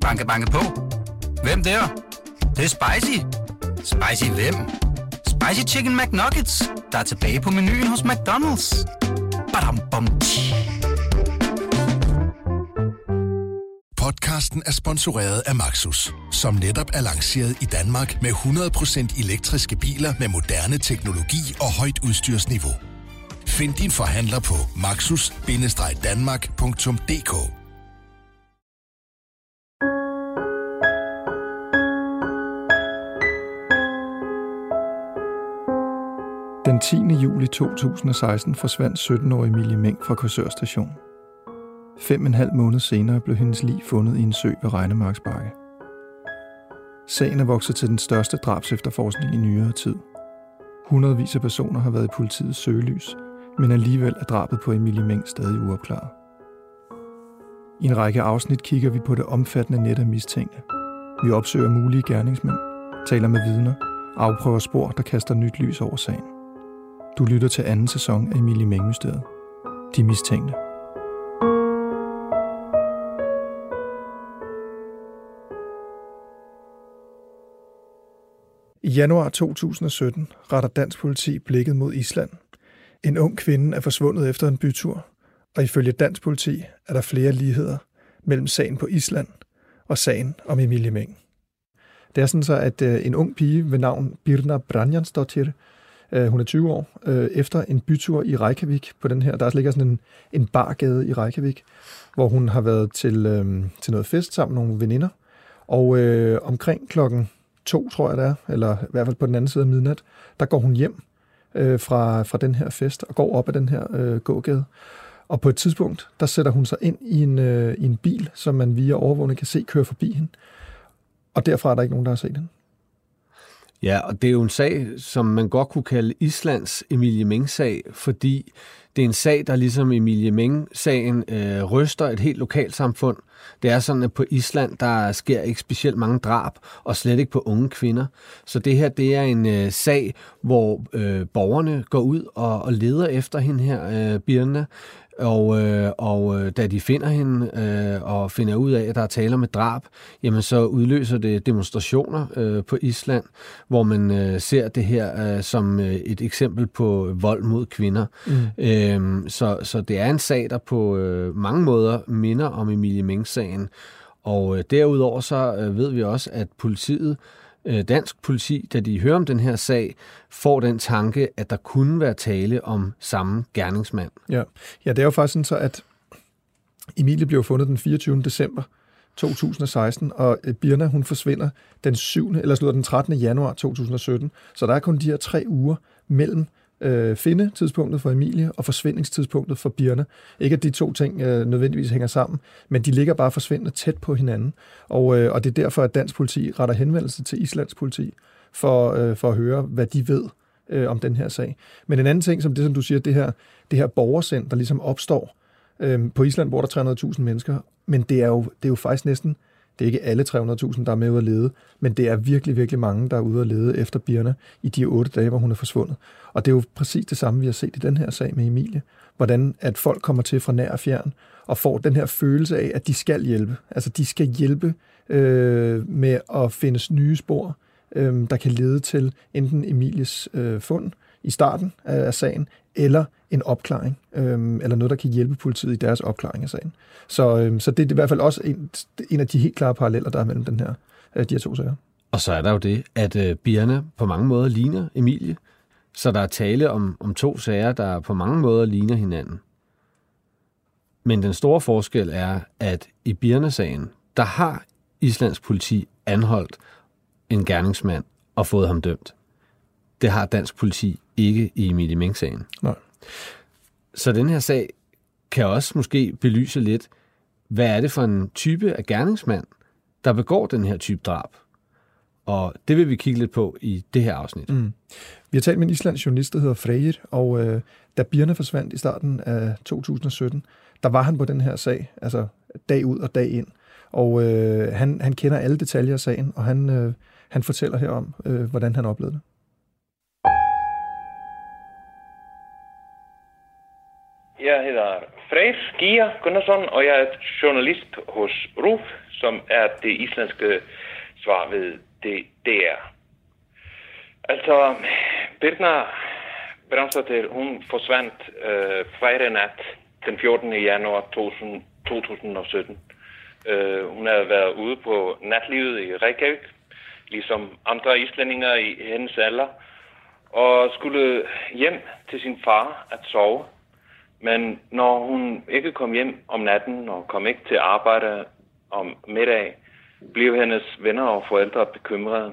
Banke, banke på. Hvem der? Det, det er spicy. Spicy hvem? Spicy Chicken McNuggets, der er tilbage på menuen hos McDonald's. Badum, bom, tji. Podcasten er sponsoreret af Maxus, som netop er lanceret i Danmark med 100% elektriske biler med moderne teknologi og højt udstyrsniveau. Find din forhandler på maxus-danmark.dk 10. juli 2016 forsvandt 17-årige Emilie Meng fra Korsør station. Fem og en halv måned senere blev hendes lig fundet i en sø ved Regnemarksbakke. Sagen er vokset til den største drabsefterforskning i nyere tid. Hundredvis af personer har været i politiets søgelys, men alligevel er drabet på Emilie Meng stadig uopklaret. I en række afsnit kigger vi på det omfattende net af mistænkte. Vi opsøger mulige gerningsmænd, taler med vidner, afprøver spor, der kaster nyt lys over sagen. Du lytter til anden sæson af Emilie Mengmysteriet. De mistænkte. I januar 2017 retter dansk politi blikket mod Island. En ung kvinde er forsvundet efter en bytur, og ifølge dansk politi er der flere ligheder mellem sagen på Island og sagen om Emilie Meng. Det er sådan så, at øh, en ung pige ved navn Birna Branjansdottir, øh, hun er 20 år, øh, efter en bytur i Reykjavik på den her, der ligger sådan en, en bargade i Reykjavik, hvor hun har været til, øh, til noget fest sammen med nogle veninder, og øh, omkring klokken to, tror jeg det er, eller i hvert fald på den anden side af midnat, der går hun hjem øh, fra, fra den her fest og går op ad den her øh, gågade. Og på et tidspunkt, der sætter hun sig ind i en, øh, i en bil, som man via overvågning kan se køre forbi hende. Og derfra er der ikke nogen, der har set hende. Ja, og det er jo en sag, som man godt kunne kalde Islands Emilie Meng-sag, fordi det er en sag, der ligesom Emilie Meng-sagen øh, ryster et helt lokalsamfund. Det er sådan, at på Island, der sker ikke specielt mange drab, og slet ikke på unge kvinder. Så det her, det er en øh, sag, hvor øh, borgerne går ud og, og leder efter hende her, øh, Birna, og, øh, og øh, da de finder hende øh, og finder ud af, at der er tale om et drab, jamen så udløser det demonstrationer øh, på Island, hvor man øh, ser det her øh, som øh, et eksempel på vold mod kvinder. Mm. Øh, så, så det er en sag, der på øh, mange måder minder om Emilie Meng-sagen. Og øh, derudover så øh, ved vi også, at politiet øh, Øh, dansk politi, da de hører om den her sag, får den tanke, at der kunne være tale om samme gerningsmand. Ja, ja det er jo faktisk sådan så, at Emilie blev fundet den 24. december 2016, og øh, Birna hun forsvinder den 7. eller slutter den 13. januar 2017. Så der er kun de her tre uger mellem øh, finde tidspunktet for Emilie og forsvindingstidspunktet for Birna. Ikke at de to ting øh, nødvendigvis hænger sammen, men de ligger bare forsvindende tæt på hinanden. Og, øh, og det er derfor, at dansk politi retter henvendelse til Islands politi for, øh, for at høre, hvad de ved øh, om den her sag. Men en anden ting, som det, som du siger, det her, det her borgercenter, der ligesom opstår. Øh, på Island bor der 300.000 mennesker, men det er, jo, det er jo faktisk næsten det er ikke alle 300.000, der er med ude at lede, men det er virkelig, virkelig mange, der er ude at lede efter Birna i de otte dage, hvor hun er forsvundet. Og det er jo præcis det samme, vi har set i den her sag med Emilie. Hvordan at folk kommer til fra nær og fjern og får den her følelse af, at de skal hjælpe. Altså, de skal hjælpe øh, med at findes nye spor, øh, der kan lede til enten Emilies øh, fund i starten af, sagen, eller en opklaring, øhm, eller noget, der kan hjælpe politiet i deres opklaring af sagen. Så, øhm, så det er i hvert fald også en, en af de helt klare paralleller, der er mellem den her, øh, de her to sager. Og så er der jo det, at øh, Birna på mange måder ligner Emilie. Så der er tale om, om to sager, der på mange måder ligner hinanden. Men den store forskel er, at i Birna-sagen, der har Islands politi anholdt en gerningsmand og fået ham dømt. Det har dansk politi ikke i Emilie Meng-sagen. Nej. Så den her sag kan også måske belyse lidt, hvad er det for en type af gerningsmand, der begår den her type drab? Og det vil vi kigge lidt på i det her afsnit. Mm. Vi har talt med en islandsk journalist, der hedder Freyr, og øh, da Birne forsvandt i starten af 2017, der var han på den her sag, altså dag ud og dag ind. Og øh, han, han kender alle detaljer af sagen, og han, øh, han fortæller her om, øh, hvordan han oplevede det. Jeg Gia Gunnarsson, og jeg er journalist hos RUF, som er det islandske svar ved det, DR. Altså, Birna Bramsdottir, hun forsvandt øh, fredag nat den 14. januar 2000, 2017. Øh, hun havde været ude på natlivet i Reykjavik, ligesom andre islændinger i hendes alder, og skulle hjem til sin far at sove. Men når hun ikke kom hjem om natten og kom ikke til arbejde om middag, blev hendes venner og forældre bekymrede.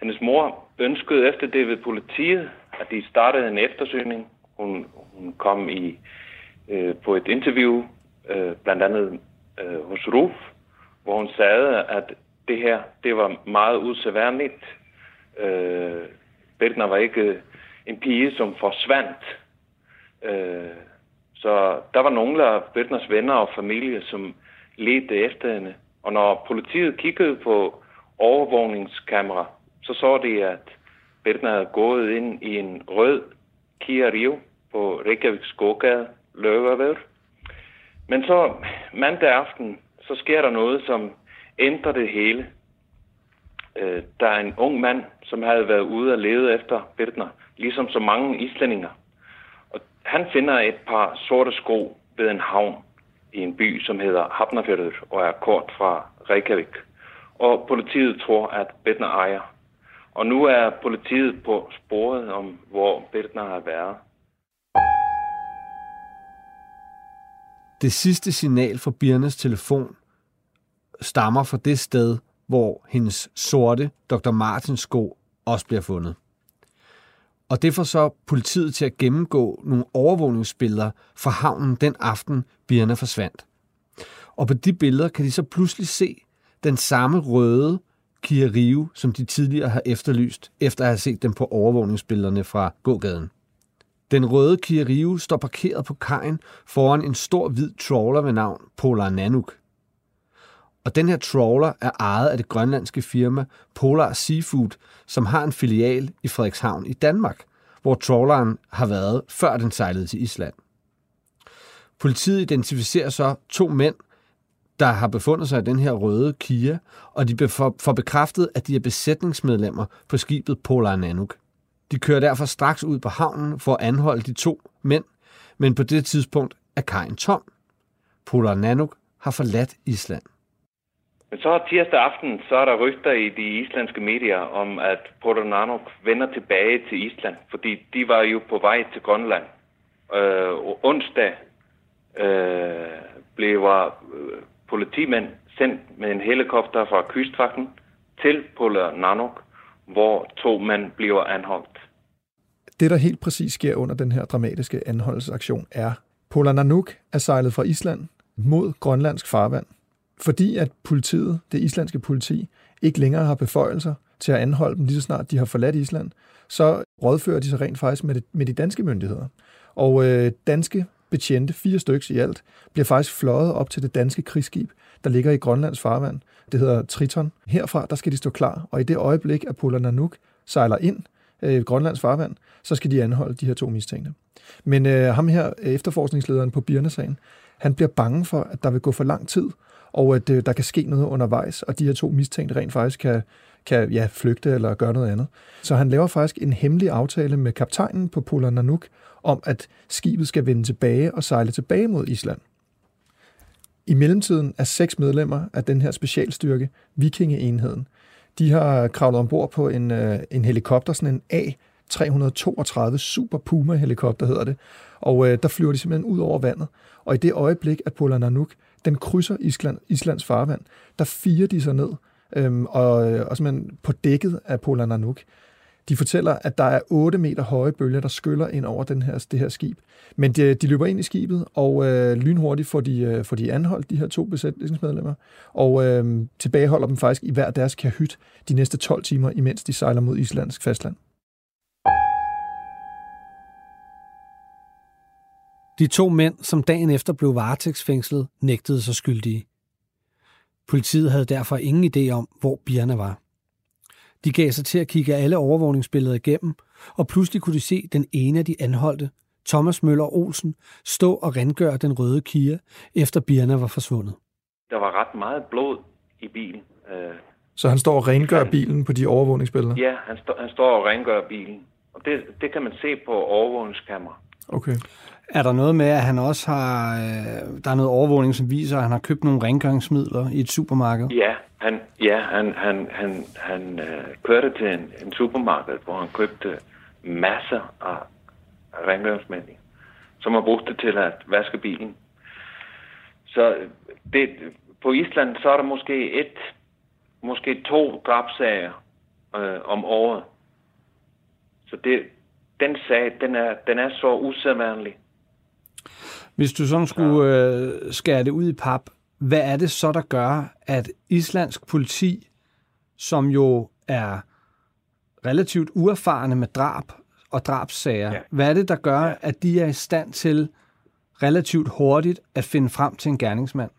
Hendes mor ønskede efter det ved politiet, at de startede en eftersøgning. Hun, hun kom i øh, på et interview, øh, blandt andet øh, hos RUF, hvor hun sagde, at det her, det var meget usædvanligt. Øh, Bertner var ikke en pige, som forsvandt. Øh, så der var nogle af Bøtners venner og familie, som ledte efter hende. Og når politiet kiggede på overvågningskamera, så så de, at Bøtner havde gået ind i en rød Kia Rio på Reykjaviks gågade, Løverved. Men så mandag aften, så sker der noget, som ændrer det hele. Øh, der er en ung mand, som havde været ude og lede efter Birtner, ligesom så mange islændinger. Han finder et par sorte sko ved en havn i en by, som hedder Hafnarfjörður og er kort fra Reykjavik. Og politiet tror, at Bettner ejer. Og nu er politiet på sporet om, hvor Bettner har været. Det sidste signal fra Birnes telefon stammer fra det sted, hvor hendes sorte Dr. Martins sko også bliver fundet. Og det får så politiet til at gennemgå nogle overvågningsbilleder fra havnen den aften, Birna forsvandt. Og på de billeder kan de så pludselig se den samme røde Kia Rio, som de tidligere har efterlyst, efter at have set dem på overvågningsbillederne fra gågaden. Den røde Kia Rio står parkeret på kajen foran en stor hvid trawler ved navn Polar Nanuk. Og den her trawler er ejet af det grønlandske firma Polar Seafood, som har en filial i Frederikshavn i Danmark, hvor trawleren har været, før den sejlede til Island. Politiet identificerer så to mænd, der har befundet sig i den her røde Kia, og de får bekræftet, at de er besætningsmedlemmer på skibet Polar Nanuk. De kører derfor straks ud på havnen for at anholde de to mænd, men på det tidspunkt er kajen tom. Polar Nanuk har forladt Island. Men så tirsdag aften, så er der rygter i de islandske medier om, at Polar Nanuk vender tilbage til Island, fordi de var jo på vej til Grønland. Øh, onsdag øh, blev øh, politimænd sendt med en helikopter fra kystvagten til Polar Nanuk, hvor to mænd bliver anholdt. Det, der helt præcis sker under den her dramatiske anholdelsesaktion, er, Polar Nanuk er sejlet fra Island mod grønlandsk farvand, fordi at politiet, det islandske politi, ikke længere har beføjelser til at anholde dem lige så snart de har forladt Island, så rådfører de sig rent faktisk med, det, med de danske myndigheder. Og øh, danske betjente, fire stykker i alt, bliver faktisk fløjet op til det danske krigsskib, der ligger i Grønlands farvand. Det hedder Triton. Herfra der skal de stå klar, og i det øjeblik, at Polar Nanuk sejler ind øh, Grønlands farvand, så skal de anholde de her to mistænkte. Men øh, ham her, efterforskningslederen på Birnesagen, han bliver bange for, at der vil gå for lang tid, og at øh, der kan ske noget undervejs, og de her to mistænkte rent faktisk kan, kan ja, flygte eller gøre noget andet. Så han laver faktisk en hemmelig aftale med kaptajnen på Polar Nanuk om, at skibet skal vende tilbage og sejle tilbage mod Island. I mellemtiden er seks medlemmer af den her specialstyrke, vikingeenheden, de har kravlet ombord på en, øh, en helikopter, sådan en A332 Super Puma helikopter hedder det, og øh, der flyver de simpelthen ud over vandet. Og i det øjeblik, at Polar Nanuk den krydser Island, Islands farvand, der firer de sig ned, øhm, og, øh, og simpelthen på dækket af Polar Nanuk. De fortæller, at der er 8 meter høje bølger, der skyller ind over den her, det her skib. Men de, de løber ind i skibet, og øh, lynhurtigt får de, øh, får de anholdt, de her to besætningsmedlemmer, og øh, tilbageholder dem faktisk i hver deres kahyt de næste 12 timer, imens de sejler mod Islands fastland. De to mænd, som dagen efter blev varetægtsfængslet, nægtede sig skyldige. Politiet havde derfor ingen idé om, hvor Birna var. De gav sig til at kigge alle overvågningsbilleder igennem, og pludselig kunne de se den ene af de anholdte, Thomas Møller Olsen, stå og rengøre den røde Kia, efter Birna var forsvundet. Der var ret meget blod i bilen. Øh, Så han står og rengør Han- bilen på de overvågningsbilleder? ja, han, stå, han står og rengør bilen. Og det, det kan man se på overvågningskamera. Okay. Er der noget med, at han også har... Øh, der er noget overvågning, som viser, at han har købt nogle rengøringsmidler i et supermarked? Ja, han, ja, han, han, han, han øh, kørte til en, en supermarked, hvor han købte masser af, rengøringsmidler, som han brugte til at vaske bilen. Så øh, det, på Island så er der måske et, måske to drabsager øh, om året. Så det, den sag, den er, den er så usædvanlig. Hvis du sådan skulle øh, skære det ud i pap, hvad er det så, der gør, at islandsk politi, som jo er relativt uerfarne med drab og drabssager, ja. Ja. hvad er det, der gør, ja. at de er i stand til relativt hurtigt at finde frem til en gerningsmand?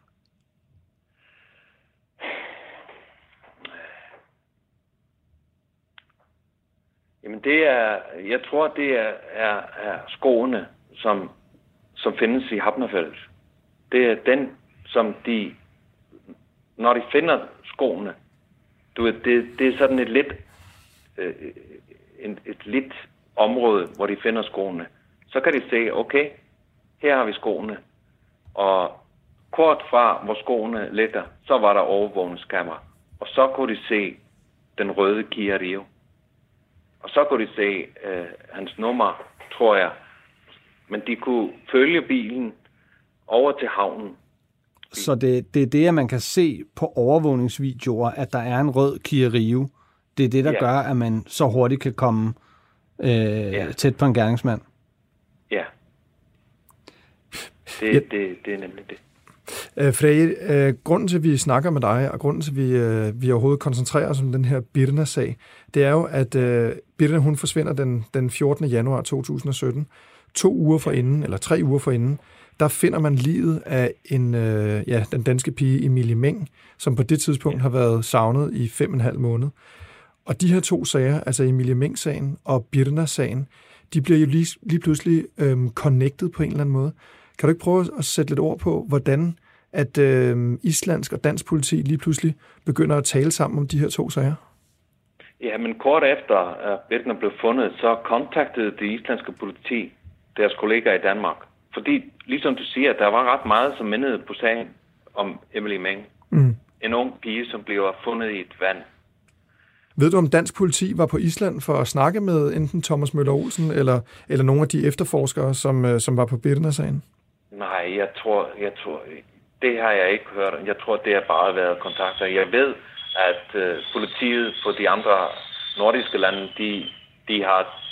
Jamen det er, jeg tror det er, er, er skoene, som, som findes i Hafnerfældet. Det er den, som de, når de finder skoene, du ved, det, det er sådan et lidt, øh, en, et lidt område, hvor de finder skoene. Så kan de se, okay, her har vi skoene. Og kort fra, hvor skoene ligger, så var der overvågningskamera. Og så kunne de se den røde Kia Rio. Og så kunne de se øh, hans nummer, tror jeg. Men de kunne følge bilen over til havnen. Så det, det er det, at man kan se på overvågningsvideoer, at der er en rød Kia Rio. Det er det, der Ja. gør, at man så hurtigt kan komme øh, Ja. tæt på en gerningsmand. Ja. Det, Ja. det, det er nemlig det. Øh, øh, grunden til, at vi snakker med dig, og grunden til, at vi, øh, vi overhovedet koncentrerer os om den her Birna-sag, det er jo, at øh, Birna hun forsvinder den, den 14. januar 2017. To uger forinden, eller tre uger forinden, der finder man livet af en, øh, ja, den danske pige Emilie Meng, som på det tidspunkt har været savnet i fem og en halv måned. Og de her to sager, altså Emilie Meng-sagen og Birna-sagen, de bliver jo lige, lige pludselig øhm, connected på en eller anden måde. Kan du ikke prøve at sætte lidt ord på, hvordan at øhm, islandsk og dansk politi lige pludselig begynder at tale sammen om de her to sager? Ja, men kort efter, at Birna blev fundet, så kontaktede det islandske politi deres kollegaer i Danmark. Fordi, ligesom du siger, der var ret meget, som mindede på sagen om Emily Meng. Mm. En ung pige, som bliver fundet i et vand. Ved du, om dansk politi var på Island for at snakke med enten Thomas Møller Olsen eller, eller nogle af de efterforskere, som, øh, som var på Birna-sagen? Nej, jeg tror, jeg tror, det har jeg ikke hørt. Jeg tror, det har bare været kontakter. Jeg ved, at øh, politiet på de andre nordiske lande, de, de har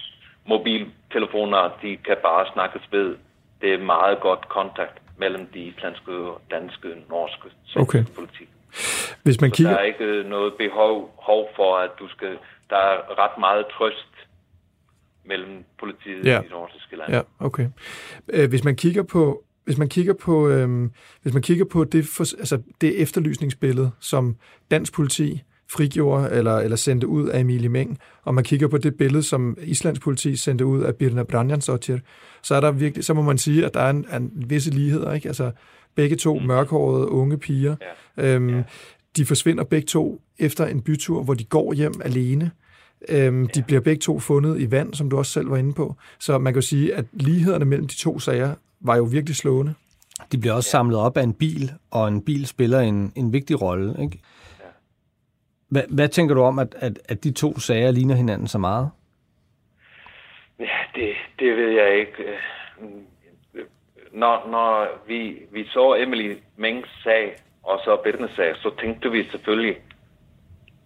mobiltelefoner, de kan bare snakkes ved. Det er meget godt kontakt mellem de islandske, danske, norske Okay. politi. Hvis man Så der kigger... er ikke noget behov, behov for, at du skal... Der er ret meget trøst mellem politiet Ja. i de nordiske lande. Ja, okay. Øh, Hvis man kigger på hvis man kigger på øhm, hvis man kigger på det for, altså det efterlysningsbillede som dansk politi frigjorde eller eller sendte ud af Emilie Meng, og man kigger på det billede som Islands politi sendte ud af Birna Branjansdottir, så er der virkelig så må man sige at der er en, en visse ligheder, ikke? Altså begge to mørkhårede unge piger. Ja. Øhm, Ja. De forsvinder begge to efter en bytur, hvor de går hjem alene. Øhm, De bliver begge to fundet i vand, som du også selv var inde på. Så man kan jo sige, at lighederne mellem de to sager var jo virkelig slående. De bliver også samlet op af en bil, og en bil spiller en, en vigtig rolle. Ikke? Hvad, hvad tænker du om, at, at, at de to sager ligner hinanden så meget? Ja, det, det ved jeg ikke. Når, når vi, vi så Emily Mengs sag, og så Birnes sag, så tænkte vi selvfølgelig,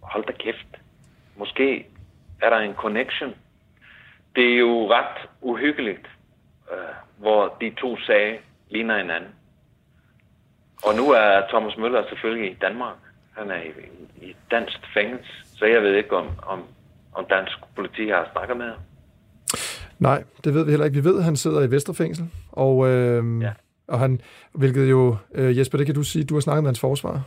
hold da kæft, måske er der en connection. Det er jo ret uhyggeligt, øh, hvor de to sager ligner hinanden. Og nu er Thomas Møller selvfølgelig i Danmark. Han er i, i dansk fængsel, så jeg ved ikke, om, om, om dansk politi har snakket med ham. Nej, det ved vi heller ikke. Vi ved, at han sidder i Vesterfængsel, og, øh, ja. Ja. og han, hvilket jo, øh, Jesper, det kan du sige, du har snakket med hans forsvar.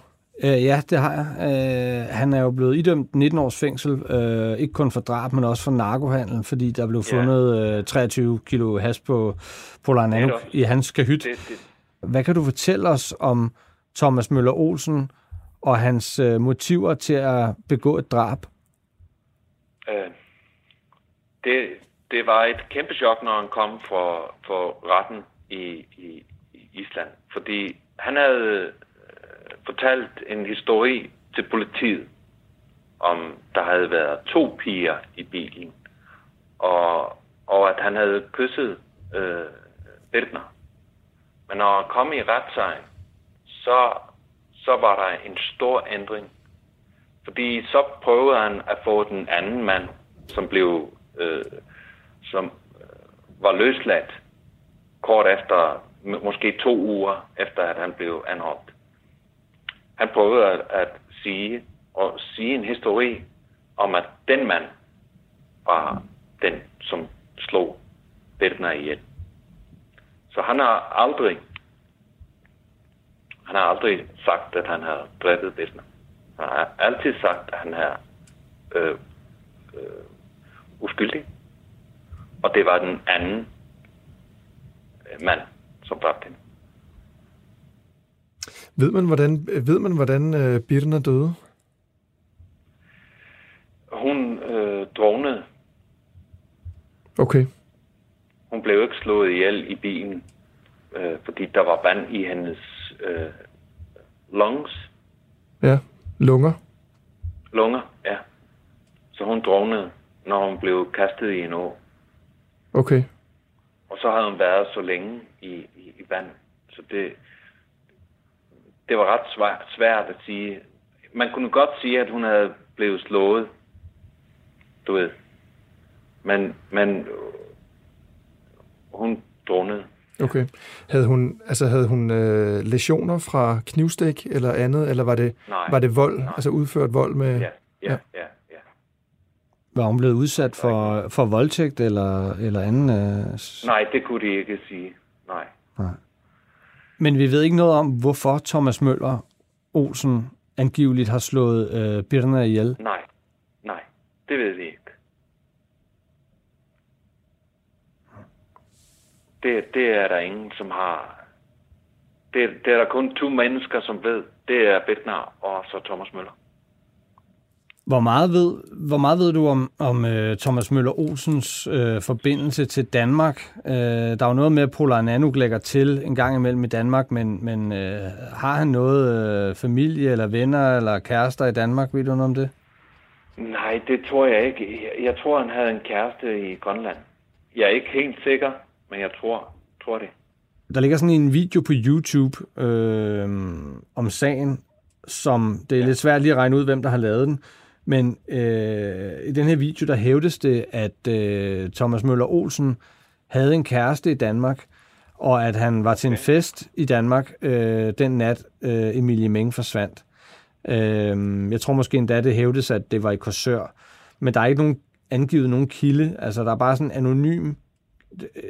Øh, ja, det har jeg. Øh, han er jo blevet idømt 19 års fængsel, øh, ikke kun for drab, men også for narkohandel, fordi der blev Ja. fundet øh, 23 kilo has på Polar Nano Netop. i hans kahyt. Det, det, Hvad kan du fortælle os om Thomas Møller Olsen og hans øh, motiver til at begå et drab? Øh, det, det var et kæmpe chok, når han kom for, for retten i, i, i Island. Fordi han havde øh, fortalt en historie til politiet, om der havde været to piger i bilen, og, og at han havde kysset øh, Birtner. Men når han kom i retssagen, så, så var der en stor ændring. Fordi så prøvede han at få den anden mand, som blev øh, som øh, var løsladt kort efter, måske to uger efter, at han blev anholdt. Han prøvede at, at sige og sige en historie om, at den mand var den, som slog Birna ihjel. Så han har aldrig han har aldrig sagt, at han har dræbet Birtner. Han har altid sagt, at han er øh, øh, uskyldig. Og det var den anden øh, mand, som dræbte hende. Ved man, hvordan, ved man, hvordan øh, Birna døde? Hun øh, dronede. Okay. Hun blev ikke slået ihjel i bilen, øh, fordi der var vand i hendes øh, lungs. Ja, lunger. Lunger, ja. Så hun dronede, når hun blev kastet i en å. Okay. Og så havde hun været så længe i, i, i vand. Så det, det var ret svært, svært at sige. Man kunne godt sige, at hun havde blevet slået. Du ved. Men, men hun druknede. Okay. Havde hun, altså havde hun øh, lesioner fra knivstik eller andet, eller var det, Nej. var det vold, Nej. altså udført vold med... Ja, ja, Ja. ja. Var hun blevet udsat for, for voldtægt eller, eller anden? Øh, Nej, det kunne de ikke sige. Nej. Men vi ved ikke noget om, hvorfor Thomas Møller Olsen angiveligt har slået øh, Birna ihjel. Nej. Nej. Det ved vi ikke. Det, det er der ingen, som har... Det, det er der kun to mennesker, som ved. Det er Bednar og så Thomas Møller. Hvor meget ved, hvor meget ved du om, om øh, Thomas Møller Olsens øh, forbindelse til Danmark? Øh, der er jo noget med, at Polar Nanuk lægger til en gang imellem i Danmark, men, men øh, har han noget øh, familie eller venner eller kærester i Danmark? Ved du noget om det? Nej, det tror jeg ikke. Jeg, jeg tror, han havde en kæreste i Grønland. Jeg er ikke helt sikker, men jeg tror, tror det. Der ligger sådan en video på YouTube øh, om sagen, som det er ja. lidt svært lige at regne ud, hvem der har lavet den. Men øh, i den her video, der hævdes det, at øh, Thomas Møller Olsen havde en kæreste i Danmark, og at han var til en fest i Danmark øh, den nat, øh, Emilie Meng forsvandt. Øh, jeg tror måske endda, det hævdes, at det var i Korsør. Men der er ikke nogen angivet nogen kilde. Altså, der er bare sådan en anonym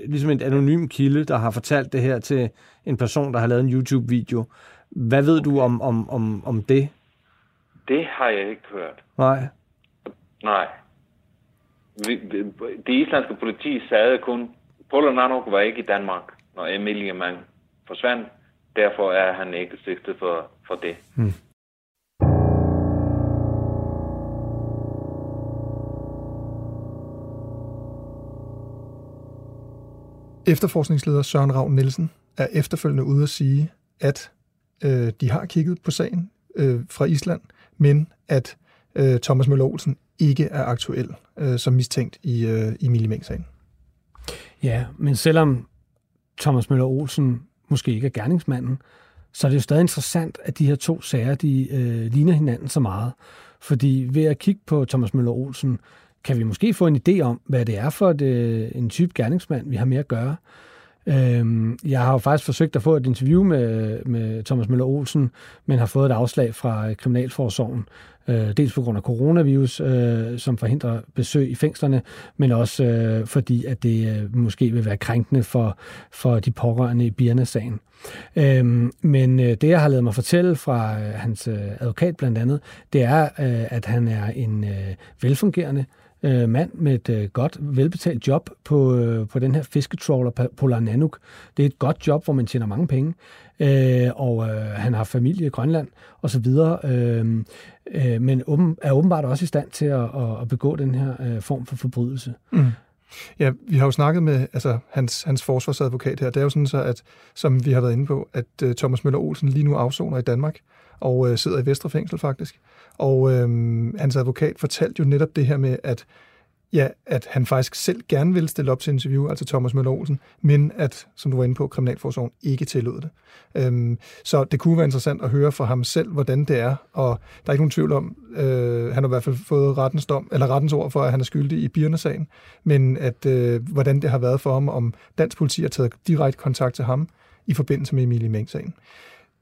ligesom en anonym kilde, der har fortalt det her til en person, der har lavet en YouTube-video. Hvad ved du om, om, om, om det? Det har jeg ikke hørt. Nej. Nej. Det islandske politi sagde kun, Polar Nanok var ikke i Danmark, når Emilie Mang forsvandt. Derfor er han ikke sigtet for, for det. Efterforskningsleder Søren Ravn Nielsen er efterfølgende ude at sige, at øh, de har kigget på sagen øh, fra Island, men at øh, Thomas Møller Olsen ikke er aktuel øh, som mistænkt i, øh, i Millimæng-sagen. Ja, men selvom Thomas Møller Olsen måske ikke er gerningsmanden, så er det jo stadig interessant, at de her to sager, de øh, ligner hinanden så meget. Fordi ved at kigge på Thomas Møller Olsen, kan vi måske få en idé om, hvad det er for et, øh, en type gerningsmand, vi har med at gøre. Øhm, jeg har jo faktisk forsøgt at få et interview med, med Thomas Møller Olsen, men har fået et afslag fra øh, Kriminalforsorgen. Øh, dels på grund af coronavirus, øh, som forhindrer besøg i fængslerne, men også øh, fordi, at det øh, måske vil være krænkende for, for de pårørende i Birna-sagen. Øhm, men øh, det, jeg har lavet mig fortælle fra øh, hans øh, advokat blandt andet, det er, øh, at han er en øh, velfungerende øh, mand med et øh, godt, velbetalt job på, øh, på den her fisketrawler Polar Nanook. Det er et godt job, hvor man tjener mange penge, øh, og øh, han har familie i Grønland osv., øh, øh, men åben, er åbenbart også i stand til at, at, at begå den her øh, form for forbrydelse. Mm. Ja, vi har jo snakket med altså, hans, hans forsvarsadvokat her. Det er jo sådan så, at, som vi har været inde på, at uh, Thomas Møller Olsen lige nu afsoner i Danmark og uh, sidder i Vestrefængsel faktisk. Og uh, hans advokat fortalte jo netop det her med, at ja, at han faktisk selv gerne ville stille op til interview, altså Thomas Møller Olsen, men at, som du var inde på, Kriminalforsorgen ikke tillod det. Øhm, så det kunne være interessant at høre fra ham selv, hvordan det er, og der er ikke nogen tvivl om, øh, han har i hvert fald fået rettens, dom, eller rettens ord for, at han er skyldig i Birne-sagen, men at, øh, hvordan det har været for ham, om dansk politi har taget direkte kontakt til ham i forbindelse med Emilie Meng-sagen.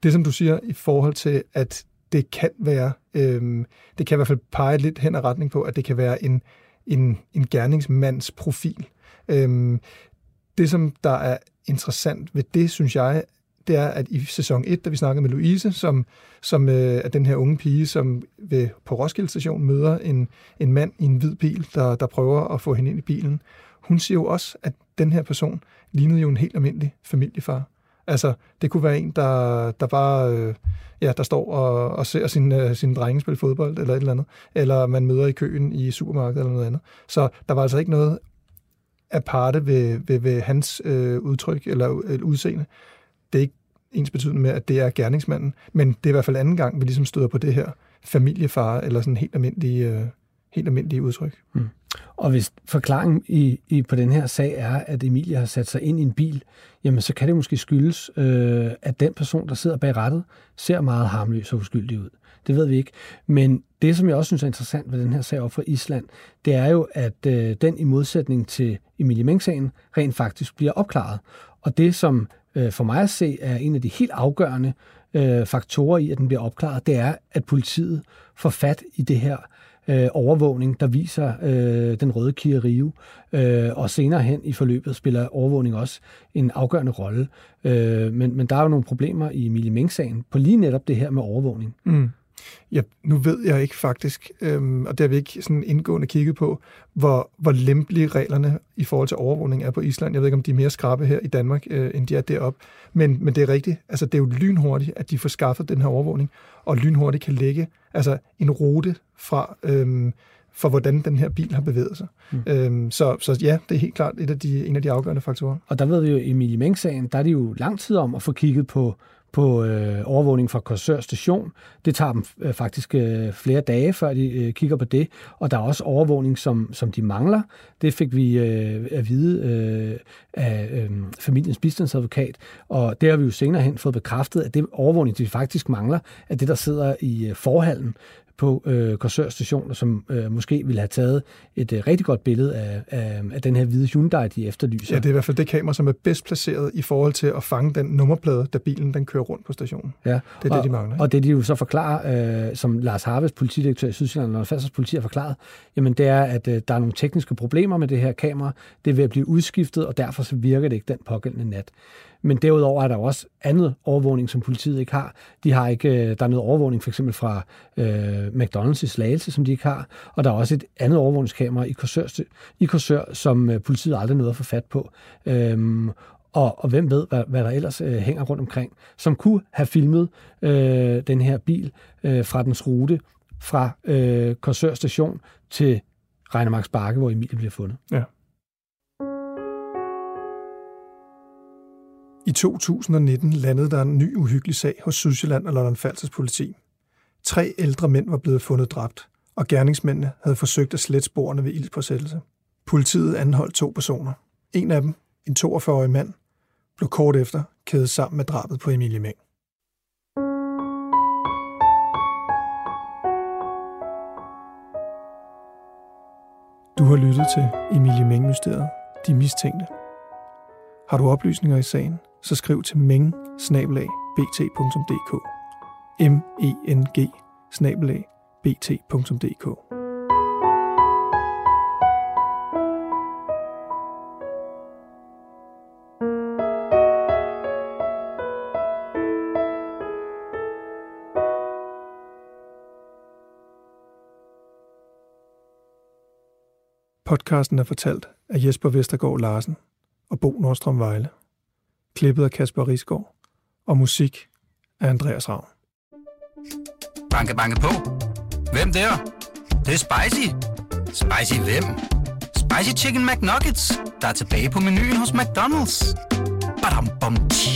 Det, som du siger i forhold til, at det kan være, øh, det kan i hvert fald pege lidt hen ad retning på, at det kan være en en, en gerningsmands profil. Øhm, det, som der er interessant ved det, synes jeg, det er, at i sæson 1, da vi snakkede med Louise, som, som øh, er den her unge pige, som ved, på Roskilde station møder en, en mand i en hvid bil, der, der prøver at få hende ind i bilen. Hun siger jo også, at den her person lignede jo en helt almindelig familiefar. Altså, det kunne være en, der, der bare øh, ja, der står og, og ser sin, øh, sin drenge spille fodbold eller et eller andet, eller man møder i køen i supermarkedet eller noget andet. Så der var altså ikke noget aparte ved, ved, ved hans øh, udtryk eller eller udseende. Det er ikke ens betydende med, at det er gerningsmanden, men det er i hvert fald anden gang, vi ligesom støder på det her familiefar, eller sådan helt almindelige, øh, helt almindelige udtryk. Mm. Og hvis forklaringen i, i, på den her sag er, at Emilie har sat sig ind i en bil, jamen så kan det måske skyldes, øh, at den person, der sidder bag rattet, ser meget harmløs og uskyldig ud. Det ved vi ikke. Men det, som jeg også synes er interessant ved den her sag op fra Island, det er jo, at øh, den i modsætning til Emilie Meng-sagen rent faktisk bliver opklaret. Og det, som øh, for mig at se er en af de helt afgørende øh, faktorer i, at den bliver opklaret, det er, at politiet får fat i det her øh, overvågning, der viser øh, den røde Kia Rio. Øh, og senere hen i forløbet spiller overvågning også en afgørende rolle. Øh, men, men der er jo nogle problemer i Emilie Meng-sagen på lige netop det her med overvågning. Mm. Ja, nu ved jeg ikke faktisk, øhm, og det har vi ikke sådan indgående kigget på, hvor, hvor lempelige reglerne i forhold til overvågning er på Island. Jeg ved ikke, om de er mere skrappe her i Danmark, øh, end de er deroppe. Men, men det er rigtigt. Altså, det er jo lynhurtigt, at de får skaffet den her overvågning, og lynhurtigt kan lægge altså, en rute fra, øhm, for hvordan den her bil har bevæget sig. Mm. Øhm, så, så ja, det er helt klart et af de, en af de afgørende faktorer. Og der ved vi jo, i Emilie Meng-sagen, der er det jo lang tid om at få kigget på på øh, overvågning fra Korsør station. Det tager dem øh, faktisk øh, flere dage, før de øh, kigger på det. Og der er også overvågning, som, som de mangler. Det fik vi øh, at vide øh, af øh, familiens bistandsadvokat. Og det har vi jo senere hen fået bekræftet, at det overvågning, de faktisk mangler, er det, der sidder i øh, forhallen på øh, Korsør station, som øh, måske ville have taget et øh, rigtig godt billede af, af, af den her hvide Hyundai, de efterlyser. Ja, det er i hvert fald det kamera, som er bedst placeret i forhold til at fange den nummerplade, da bilen den kører rundt på stationen. Ja. Det er og, det, de mangler. Ikke? Og det, de jo så forklarer, øh, som Lars Harves, politidirektør i Sydsjælland og Færdsels politi har forklaret, jamen det er, at øh, der er nogle tekniske problemer med det her kamera. Det er ved at blive udskiftet, og derfor så virker det ikke den pågældende nat. Men derudover er der også andet overvågning, som politiet ikke har. De har ikke, øh, der er noget overvågning for eksempel fra øh, McDonald's i Slagelse, som de ikke har. Og der er også et andet overvågningskamera i Korsør, i Korsør som øh, politiet aldrig nåede at få fat på. Øhm, og, og hvem ved, hvad, hvad der ellers øh, hænger rundt omkring, som kunne have filmet øh, den her bil øh, fra dens rute fra øh, Korsør station til Regnemarks Bakke, hvor Emilie bliver fundet. Ja. I 2019 landede der en ny uhyggelig sag hos Sydsjælland og Lolland Falsters politi. Tre ældre mænd var blevet fundet dræbt, og gerningsmændene havde forsøgt at slette sporene ved ildspåsættelse. Politiet anholdt to personer. En af dem, en 42-årig mand, blev kort efter kædet sammen med drabet på Emilie Meng. Du har lyttet til Emilie Meng-mysteriet, De Mistænkte. Har du oplysninger i sagen, så skriv til meng bt.dk m e n g bt.dk Podcasten er fortalt af Jesper Vestergaard Larsen og Bo Nordstrøm Vejle. Klippet af Kasper Risgaard og musik af Andreas Ravn. Banke, banke på. Hvem der? Det, det er spicy. Spicy hvem? Spicy Chicken McNuggets, der er tilbage på menuen hos McDonald's. Badum, bom, tji.